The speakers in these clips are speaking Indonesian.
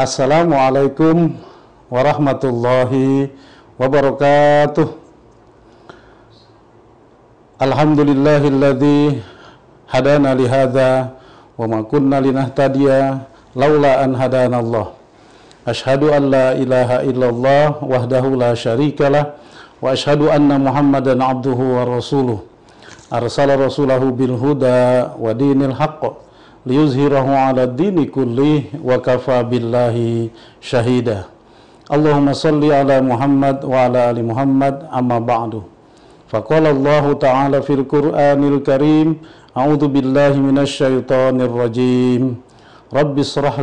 Assalamualaikum warahmatullahi wabarakatuh. Alhamdulillahilladzi hadana li hadza wa ma kunna laula an hadana Allah. Ashhadu an la ilaha illallah wahdahu la syarikalah wa ashhadu anna Muhammadan abduhu wa rasuluh. Arsala rasulahu bil huda wa dinil haqq liyuzhirahu ala dini kulli wa kafa billahi syahida Allahumma salli ala Muhammad wa ala ali Muhammad amma ba'du. Faqala Allah ta'ala fil Qur'anil Karim a'udzu billahi minasy syaithanir rajim. Rabbi israh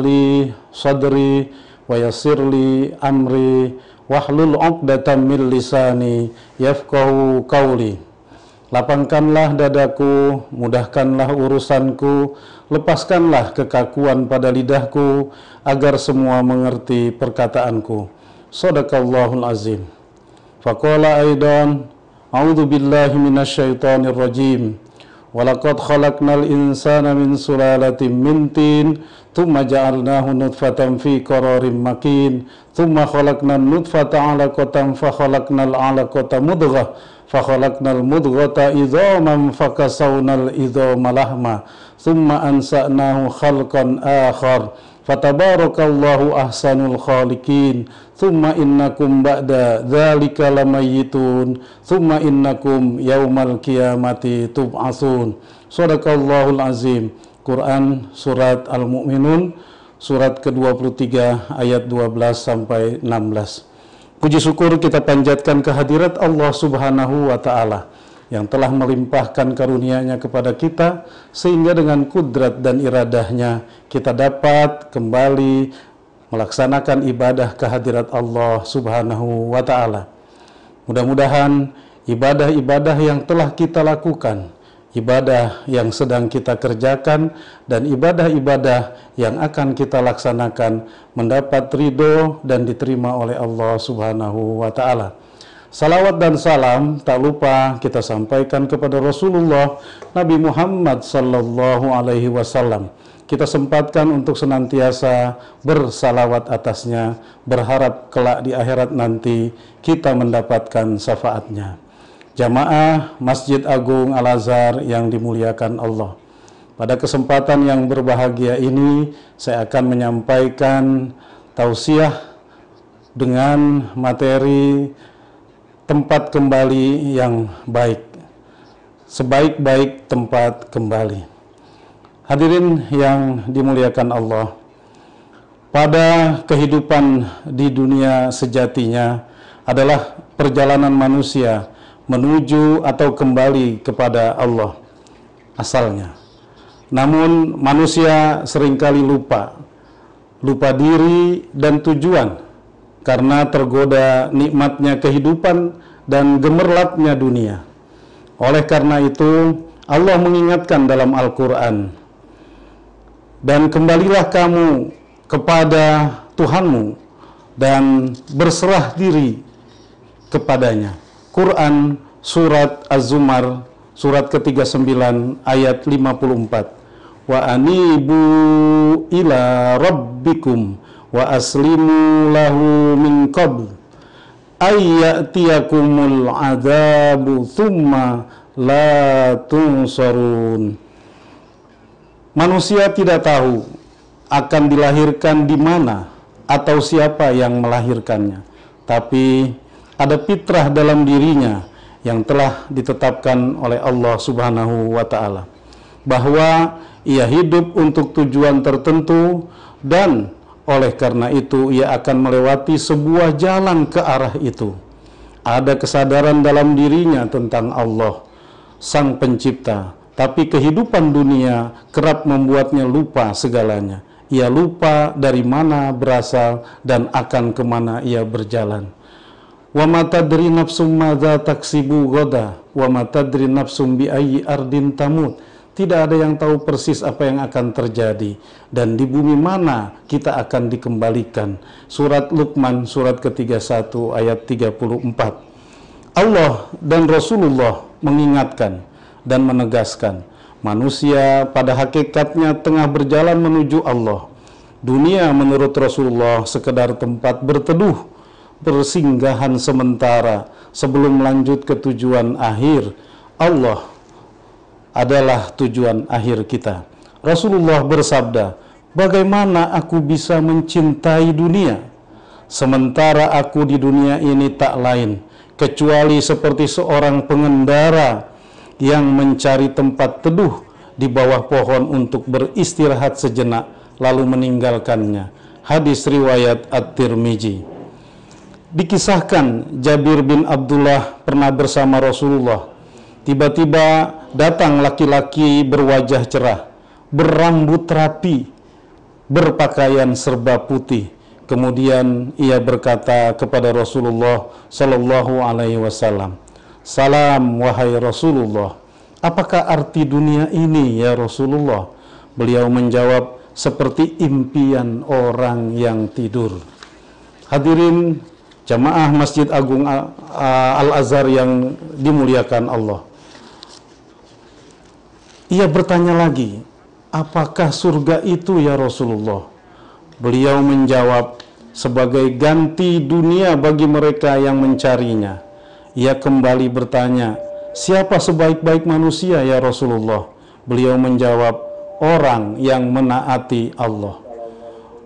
sadri wa yassir li amri wahlul 'uqdatam min lisani yafqahu qawli Lapangkanlah dadaku, mudahkanlah urusanku, lepaskanlah kekakuan pada lidahku, agar semua mengerti perkataanku. Sadaqallahul azim. Faqala aidan, A'udhu billahi minasyaitonir rajim. Walaqad khalaqnal insana min sulalatin min tin, thumma ja'alnahu nutfatan fi qararin makin, thumma khalaqnan nutfata 'alaqatan fa khalaqnal 'alaqata mudghah fakhalaqnal mudghata idhaman fakasawnal idhama lahma thumma ansa'nahu khalqan akhar fatabarakallahu ahsanul khaliqin thumma innakum ba'da dzalika lamayitun thumma innakum yaumal qiyamati tub'atsun sadaqallahul azim Quran surat Al-Mu'minun surat ke-23 ayat 12 sampai 16 Puji syukur kita panjatkan kehadirat Allah Subhanahu wa taala yang telah melimpahkan karunia-Nya kepada kita sehingga dengan kudrat dan iradahnya kita dapat kembali melaksanakan ibadah kehadirat Allah Subhanahu wa taala. Mudah-mudahan ibadah-ibadah yang telah kita lakukan ibadah yang sedang kita kerjakan dan ibadah-ibadah yang akan kita laksanakan mendapat ridho dan diterima oleh Allah Subhanahu wa taala. Salawat dan salam tak lupa kita sampaikan kepada Rasulullah Nabi Muhammad sallallahu alaihi wasallam. Kita sempatkan untuk senantiasa bersalawat atasnya, berharap kelak di akhirat nanti kita mendapatkan syafaatnya jamaah Masjid Agung Al-Azhar yang dimuliakan Allah. Pada kesempatan yang berbahagia ini, saya akan menyampaikan tausiah dengan materi tempat kembali yang baik. Sebaik-baik tempat kembali. Hadirin yang dimuliakan Allah, pada kehidupan di dunia sejatinya adalah perjalanan manusia menuju atau kembali kepada Allah asalnya. Namun manusia sering kali lupa, lupa diri dan tujuan karena tergoda nikmatnya kehidupan dan gemerlapnya dunia. Oleh karena itu, Allah mengingatkan dalam Al-Quran, dan kembalilah kamu kepada Tuhanmu dan berserah diri kepadanya. Quran surat Az-Zumar surat ke-39 ayat 54 wa anibu ila rabbikum wa aslimu lahu min qabl. Ayyatiyakumul adabu thumma la tunsarun. Manusia tidak tahu akan dilahirkan di mana atau siapa yang melahirkannya. Tapi ada fitrah dalam dirinya yang telah ditetapkan oleh Allah Subhanahu wa taala bahwa ia hidup untuk tujuan tertentu dan oleh karena itu ia akan melewati sebuah jalan ke arah itu. Ada kesadaran dalam dirinya tentang Allah, Sang Pencipta, tapi kehidupan dunia kerap membuatnya lupa segalanya. Ia lupa dari mana berasal dan akan ke mana ia berjalan wa matadri nafsum madza taksibu goda wa matadri nafsum bi ayyi ardin tamut. Tidak ada yang tahu persis apa yang akan terjadi. Dan di bumi mana kita akan dikembalikan. Surat Luqman surat ke-31 ayat 34 Allah dan Rasulullah mengingatkan dan menegaskan manusia pada hakikatnya tengah berjalan menuju Allah. Dunia menurut Rasulullah sekedar tempat berteduh, bersinggahan sementara sebelum lanjut ke tujuan akhir. Allah adalah tujuan akhir kita. Rasulullah bersabda, "Bagaimana aku bisa mencintai dunia sementara aku di dunia ini tak lain kecuali seperti seorang pengendara yang mencari tempat teduh di bawah pohon untuk beristirahat sejenak lalu meninggalkannya. Hadis riwayat At-Tirmizi. Dikisahkan Jabir bin Abdullah pernah bersama Rasulullah. Tiba-tiba datang laki-laki berwajah cerah, berambut rapi, berpakaian serba putih. Kemudian ia berkata kepada Rasulullah sallallahu alaihi wasallam, "Salam wahai Rasulullah, apakah arti dunia ini ya Rasulullah?" Beliau menjawab, seperti impian orang yang tidur. Hadirin jamaah Masjid Agung Al-Azhar yang dimuliakan Allah. Ia bertanya lagi, apakah surga itu ya Rasulullah? Beliau menjawab, sebagai ganti dunia bagi mereka yang mencarinya. Ia kembali bertanya, siapa sebaik-baik manusia ya Rasulullah? Beliau menjawab, orang yang menaati Allah.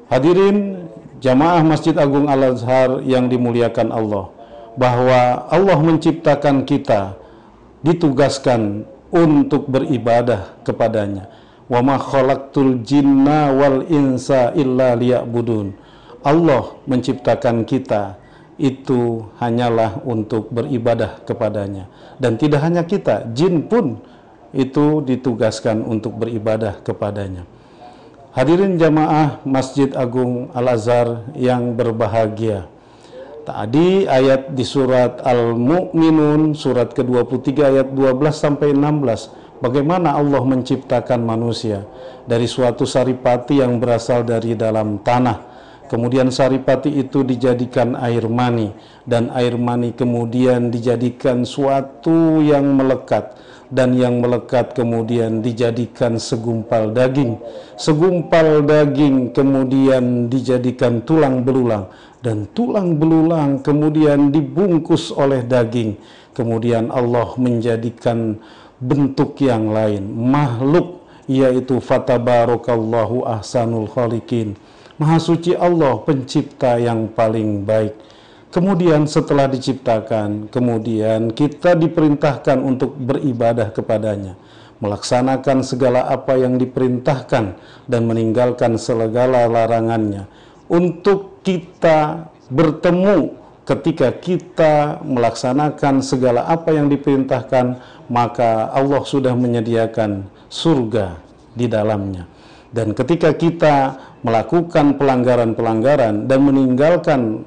Hadirin jamaah Masjid Agung Al-Azhar yang dimuliakan Allah, bahwa Allah menciptakan kita ditugaskan untuk beribadah kepadanya. Wa ma khalaqtul jinna wal insa illa liya'budun. Allah menciptakan kita itu hanyalah untuk beribadah kepadanya dan tidak hanya kita, jin pun itu ditugaskan untuk beribadah kepadanya. Hadirin jamaah Masjid Agung Al-Azhar yang berbahagia. Tadi ayat di surat Al-Mu'minun surat ke-23 ayat 12 sampai 16 bagaimana Allah menciptakan manusia dari suatu saripati yang berasal dari dalam tanah. Kemudian saripati itu dijadikan air mani dan air mani kemudian dijadikan suatu yang melekat dan yang melekat kemudian dijadikan segumpal daging. Segumpal daging kemudian dijadikan tulang belulang dan tulang belulang kemudian dibungkus oleh daging. Kemudian Allah menjadikan bentuk yang lain, makhluk yaitu fatabarakallahu ahsanul khaliqin. Maha suci Allah pencipta yang paling baik. Kemudian setelah diciptakan, kemudian kita diperintahkan untuk beribadah kepadanya, melaksanakan segala apa yang diperintahkan dan meninggalkan segala larangannya. Untuk kita bertemu ketika kita melaksanakan segala apa yang diperintahkan, maka Allah sudah menyediakan surga di dalamnya. Dan ketika kita melakukan pelanggaran-pelanggaran dan meninggalkan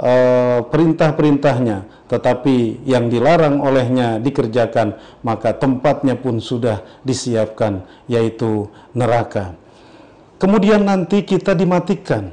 uh, perintah-perintahnya, tetapi yang dilarang olehnya dikerjakan, maka tempatnya pun sudah disiapkan, yaitu neraka. Kemudian nanti kita dimatikan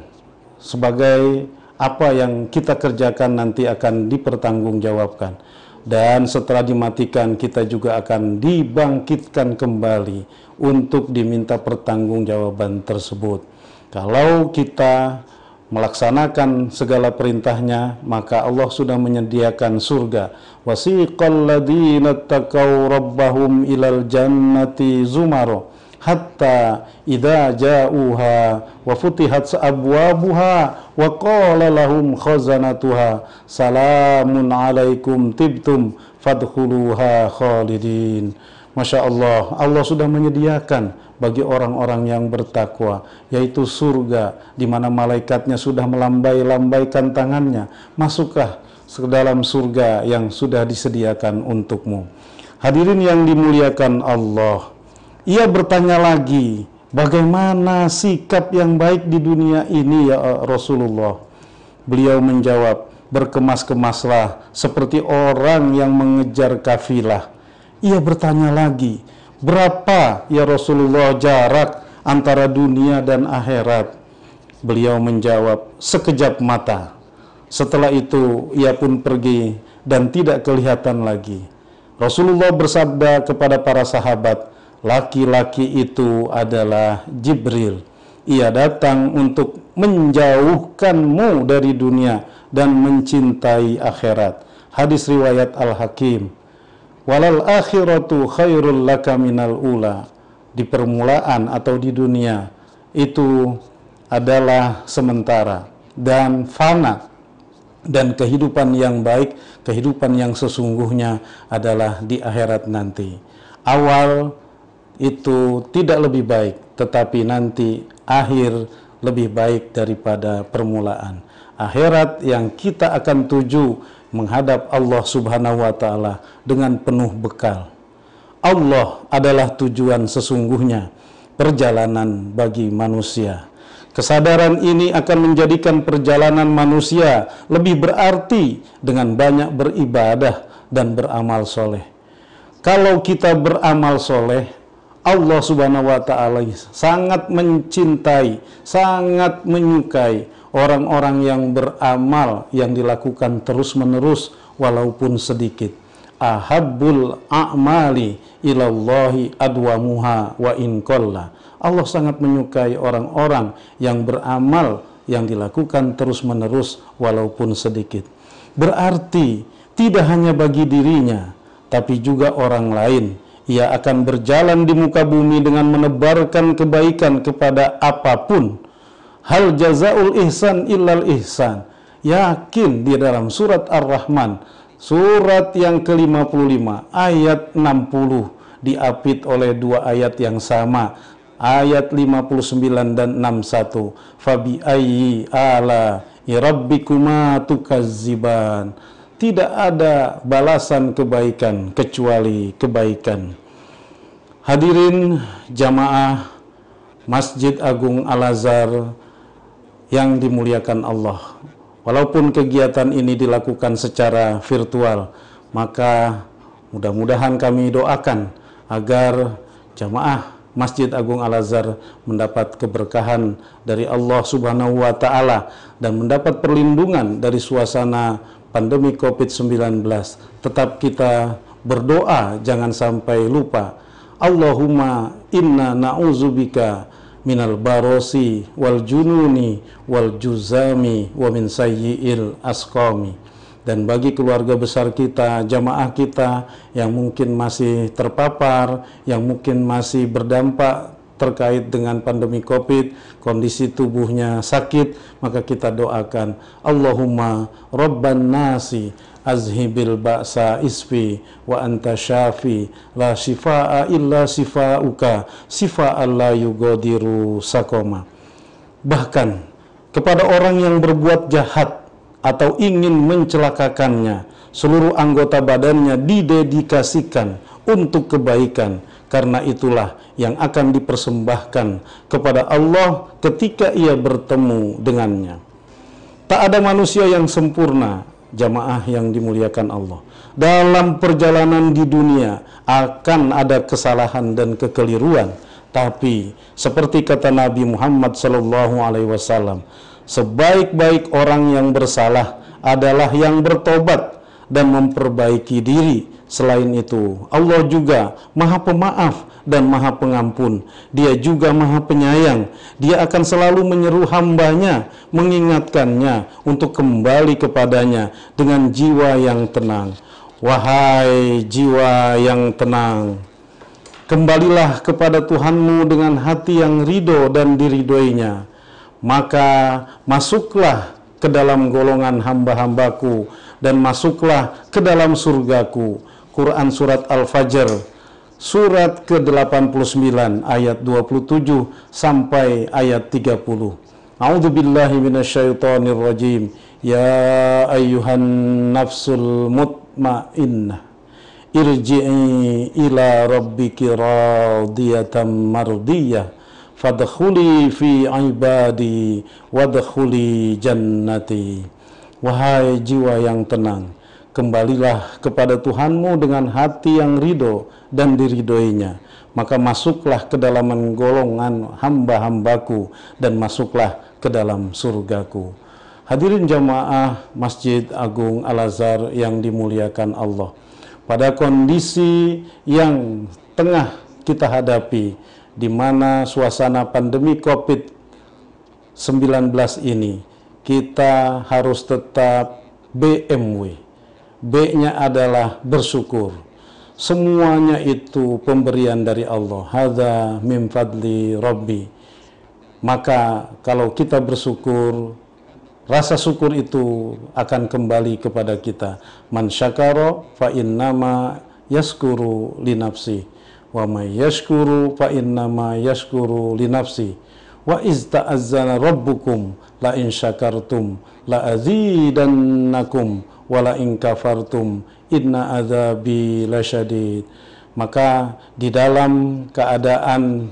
sebagai apa yang kita kerjakan nanti akan dipertanggungjawabkan. Dan setelah dimatikan kita juga akan dibangkitkan kembali untuk diminta pertanggungjawaban tersebut. Kalau kita melaksanakan segala perintahnya maka Allah sudah menyediakan surga wasiqal ladina taqaw rabbahum ilal jannati zumaro hatta idza ja'uha wa futihat abwabuha wa qala lahum khazanatuha salamun alaikum tibtum fadkhuluha khalidin Masya Allah, Allah sudah menyediakan bagi orang-orang yang bertakwa, yaitu surga, di mana malaikatnya sudah melambai-lambaikan tangannya. Masuklah ke dalam surga yang sudah disediakan untukmu. Hadirin yang dimuliakan Allah, ia bertanya lagi, bagaimana sikap yang baik di dunia ini ya Rasulullah? Beliau menjawab, berkemas-kemaslah seperti orang yang mengejar kafilah ia bertanya lagi, berapa ya Rasulullah jarak antara dunia dan akhirat? Beliau menjawab, sekejap mata. Setelah itu ia pun pergi dan tidak kelihatan lagi. Rasulullah bersabda kepada para sahabat, laki-laki itu adalah Jibril. ia datang untuk menjauhkanmu dari dunia dan mencintai akhirat. Hadis riwayat Al-Hakim. Walal akhiratu khairul laka minal ula. Di permulaan atau di dunia itu adalah sementara dan fana dan kehidupan yang baik, kehidupan yang sesungguhnya adalah di akhirat nanti. Awal itu tidak lebih baik, tetapi nanti akhir lebih baik daripada permulaan. Akhirat yang kita akan tuju menghadap Allah Subhanahu wa taala dengan penuh bekal. Allah adalah tujuan sesungguhnya perjalanan bagi manusia. Kesadaran ini akan menjadikan perjalanan manusia lebih berarti dengan banyak beribadah dan beramal soleh. Kalau kita beramal soleh, Allah Subhanahu wa Ta'ala sangat mencintai, sangat menyukai orang-orang yang beramal yang dilakukan terus-menerus walaupun sedikit. Ahabbul a'mali ilallahi adwamuha wa in. Allah sangat menyukai orang-orang yang beramal yang dilakukan terus-menerus walaupun sedikit. Berarti tidak hanya bagi dirinya, tapi juga orang lain ia akan berjalan di muka bumi dengan menebarkan kebaikan kepada apa pun. Hal jazaul ihsan illal ihsan. Yakin di dalam surat Ar-Rahman, surat yang ke-55, ayat 60 diapit oleh dua ayat yang sama. Ayat 59 dan 61. Fabi ayyi ala rabbikuma tukazziban tidak ada balasan kebaikan kecuali kebaikan. Hadirin jamaah Masjid Agung Al-Azhar yang dimuliakan Allah. Walaupun kegiatan ini dilakukan secara virtual, maka mudah-mudahan kami doakan agar jamaah Masjid Agung Al-Azhar mendapat keberkahan dari Allah Subhanahu wa taala dan mendapat perlindungan dari suasana pandemi COVID-19. Tetap kita berdoa, jangan sampai lupa. Allahumma inna na'udzubika minal barosi wal jununi wal juzami wa min sayyi'il asqami. Dan bagi keluarga besar kita, jamaah kita yang mungkin masih terpapar, yang mungkin masih berdampak terkait dengan pandemi Covid, kondisi tubuhnya sakit, maka kita doakan Allahumma Rabban nasi azhibil ba'sa isfi wa anta syafi la shifaa illa shifauka shifaan la yugadiru sakoma. Bahkan kepada orang yang berbuat jahat atau ingin mencelakakannya, seluruh anggota badannya didedikasikan untuk kebaikan karena itulah yang akan dipersembahkan kepada Allah ketika ia bertemu dengannya. Tak ada manusia yang sempurna, jamaah yang dimuliakan Allah. Dalam perjalanan di dunia akan ada kesalahan dan kekeliruan, tapi seperti kata Nabi Muhammad sallallahu alaihi wasallam, sebaik-baik orang yang bersalah adalah yang bertobat dan memperbaiki diri Selain itu, Allah juga Maha Pemaaf dan Maha Pengampun. Dia juga Maha Penyayang. Dia akan selalu menyeru hambanya, mengingatkannya untuk kembali kepadanya dengan jiwa yang tenang. Wahai jiwa yang tenang, kembalilah kepada Tuhanmu dengan hati yang ridho dan diridoinya. Maka masuklah ke dalam golongan hamba-hambaku dan masuklah ke dalam surgaku Quran surat Al-Fajr surat ke-89 ayat 27 sampai ayat 30. A'udzu billahi minasyaitonir rajim. Ya ayyuhan nafsul mutmainnah irji'i ila rabbiki radiyatan mardiyah fadkhuli fi ibadi wadkhuli jannati. Wahai jiwa yang tenang, kembalilah kepada Tuhanmu dengan hati yang ridho dan diridoinya. Maka masuklah ke dalam golongan hamba-hambaku dan masuklah ke dalam surgaku. Hadirin jamaah Masjid Agung Al-Azhar yang dimuliakan Allah. Pada kondisi yang tengah kita hadapi, di mana suasana pandemi COVID ini kita harus tetap BMW. B-nya adalah bersyukur. Semuanya itu pemberian dari Allah. Hadza min fadli Rabbi. Maka kalau kita bersyukur, rasa syukur itu akan kembali kepada kita. Man syakara fa innama yaskuru li nafsi wa may yashkuru fa innama yashkuru li nafsi wa iz ta'azzana rabbukum la in syakartum la azidannakum wa la in kafartum inna adzabi lasyadid maka di dalam keadaan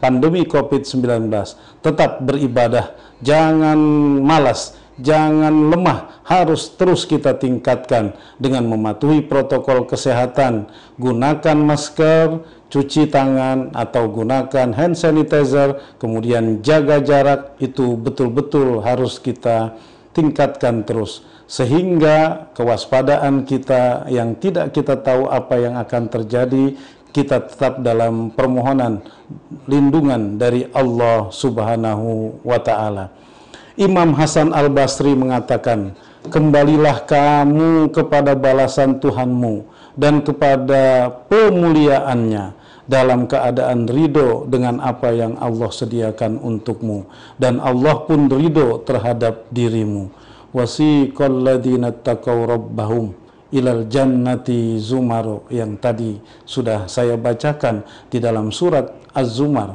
pandemi Covid-19 tetap beribadah. Jangan malas jangan lemah, harus terus kita tingkatkan dengan mematuhi protokol kesehatan, gunakan masker, cuci tangan atau gunakan hand sanitizer, kemudian jaga jarak itu betul-betul harus kita tingkatkan terus sehingga kewaspadaan kita yang tidak kita tahu apa yang akan terjadi kita tetap dalam permohonan lindungan dari Allah Subhanahu wa taala. Imam Hasan Al-Basri mengatakan, kembalilah kamu kepada balasan Tuhanmu dan kepada pemuliaannya dalam keadaan ridho dengan apa yang Allah sediakan untukmu dan Allah pun ridho terhadap dirimu wasiqal ladina taqaw rabbahum ilal jannati zumar yang tadi sudah saya bacakan di dalam surat Az-Zumar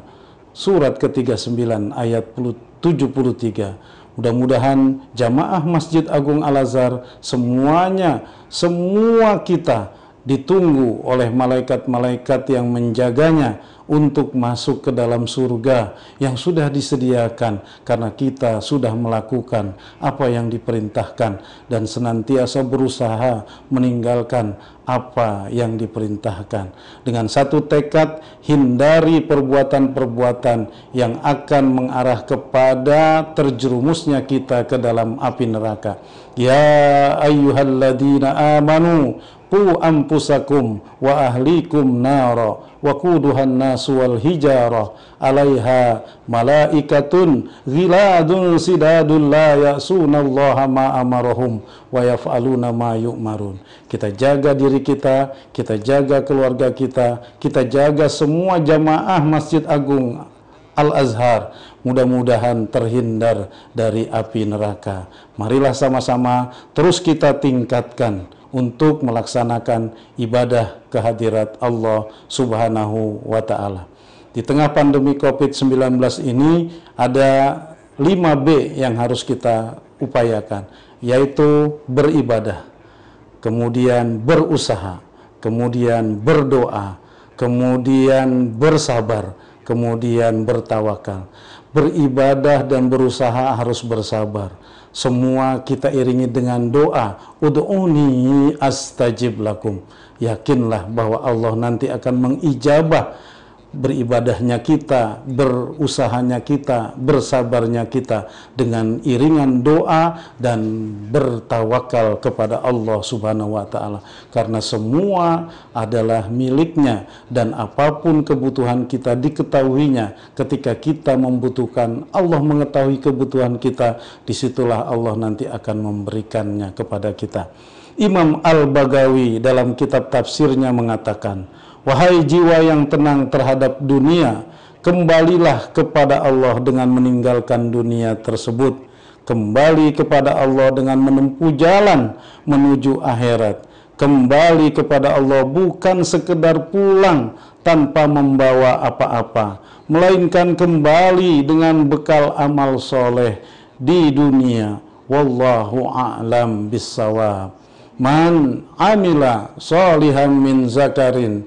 surat ke-39 ayat 73. Mudah-mudahan jamaah Masjid Agung Al-Azhar semuanya, semua kita ditunggu oleh malaikat-malaikat yang menjaganya untuk masuk ke dalam surga yang sudah disediakan karena kita sudah melakukan apa yang diperintahkan dan senantiasa berusaha meninggalkan apa yang diperintahkan. Dengan satu tekad hindari perbuatan-perbuatan yang akan mengarah kepada terjerumusnya kita ke dalam api neraka. Ya ayyuhalladzina amanu qu anfusakum wa ahlikum nara wa quduhan nasu wal hijarah alaiha malaikatun ghiladun sidadun la ya'sunallaha ma amarahum wa yaf'aluna ma yu'marun. Kita jaga diri kita kita jaga keluarga kita kita jaga semua jamaah Masjid Agung Al-Azhar. Mudah-mudahan terhindar dari api neraka. Marilah sama-sama terus kita tingkatkan untuk melaksanakan ibadah kehadirat Allah Subhanahu wa taala. Di tengah pandemi Covid-19 ini ada 5B yang harus kita upayakan, yaitu beribadah, kemudian berusaha, kemudian berdoa, kemudian bersabar, kemudian bertawakal. Beribadah dan berusaha harus bersabar semua kita iringi dengan doa. Ud'uni astajib lakum. Yakinlah bahwa Allah nanti akan mengijabah beribadahnya kita, berusahanya kita, bersabarnya kita dengan iringan doa dan bertawakal kepada Allah Subhanahu wa taala. Karena semua adalah miliknya dan apa pun kebutuhan kita diketahuinya ketika kita membutuhkan Allah mengetahui kebutuhan kita di situlah Allah nanti akan memberikannya kepada kita. Imam Al-Bagawi dalam kitab tafsirnya mengatakan Wahai jiwa yang tenang terhadap dunia, kembalilah kepada Allah dengan meninggalkan dunia tersebut. Kembali kepada Allah dengan menempuh jalan menuju akhirat. Kembali kepada Allah bukan sekedar pulang tanpa membawa apa-apa, melainkan kembali dengan bekal amal soleh di dunia. Wallahu a'lam bissawab. Man amila solihan min zakarin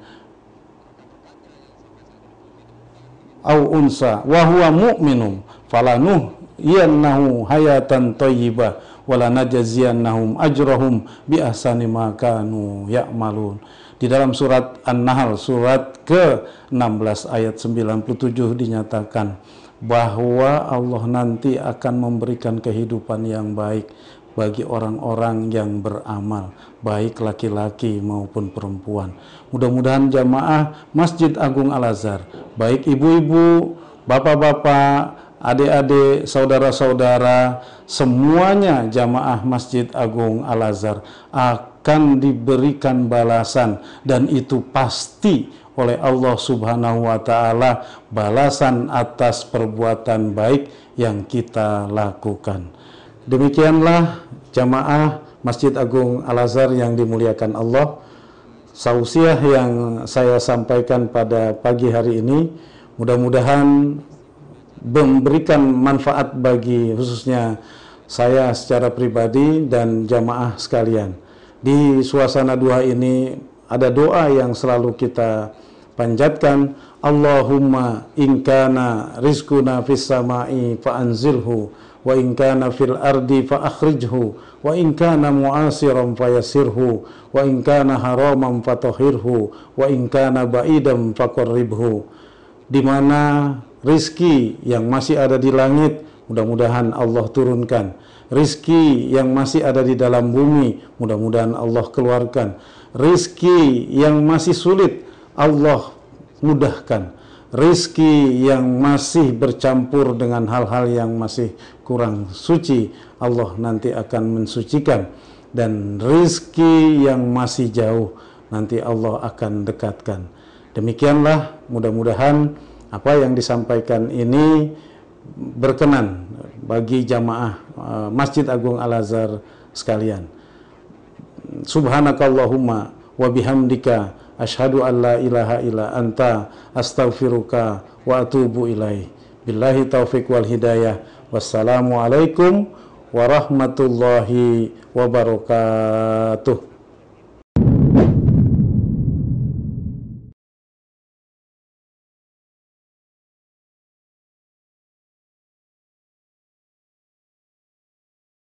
au unsa wa huwa mu'minun falanuh yannahu hayatan thayyibah wala najziyannahum ajrahum bi ahsani ma kanu ya'malun. Di dalam surat An-Nahl surat ke-16 ayat 97 dinyatakan bahwa Allah nanti akan memberikan kehidupan yang baik bagi orang-orang yang beramal, baik laki-laki maupun perempuan. Mudah-mudahan jamaah Masjid Agung Al-Azhar, baik ibu-ibu, bapak-bapak, adik-adik, saudara-saudara, semuanya jamaah Masjid Agung Al-Azhar akan diberikan balasan dan itu pasti oleh Allah Subhanahu wa taala balasan atas perbuatan baik yang kita lakukan. Demikianlah jamaah Masjid Agung Al-Azhar yang dimuliakan Allah. Sausiah yang saya sampaikan pada pagi hari ini mudah-mudahan memberikan manfaat bagi khususnya saya secara pribadi dan jamaah sekalian. Di suasana duha ini ada doa yang selalu kita panjatkan Allahumma inkana rizkuna fis sama'i fa'anzilhu fa akhrijhu. Wa in kana mu'asiran fayasirhu wa in kana haraman fatahhirhu wa in kana ba'idan faqarribhu di mana rizki yang masih ada di langit mudah-mudahan Allah turunkan. Rizki yang masih ada di dalam bumi mudah-mudahan Allah keluarkan. Rizki yang masih sulit Allah mudahkan rizki yang masih bercampur dengan hal-hal yang masih kurang suci Allah nanti akan mensucikan. Dan rizki yang masih jauh nanti Allah akan dekatkan. Demikianlah mudah-mudahan apa yang disampaikan ini berkenan bagi jamaah uh, Masjid Agung Al-Azhar sekalian. Subhanakallahumma wa bihamdika Ashadu an la ilaha illa anta astaghfiruka wa atubu ilaih. Billahi taufiq wal hidayah. Wassalamualaikum warahmatullahi wabarakatuh.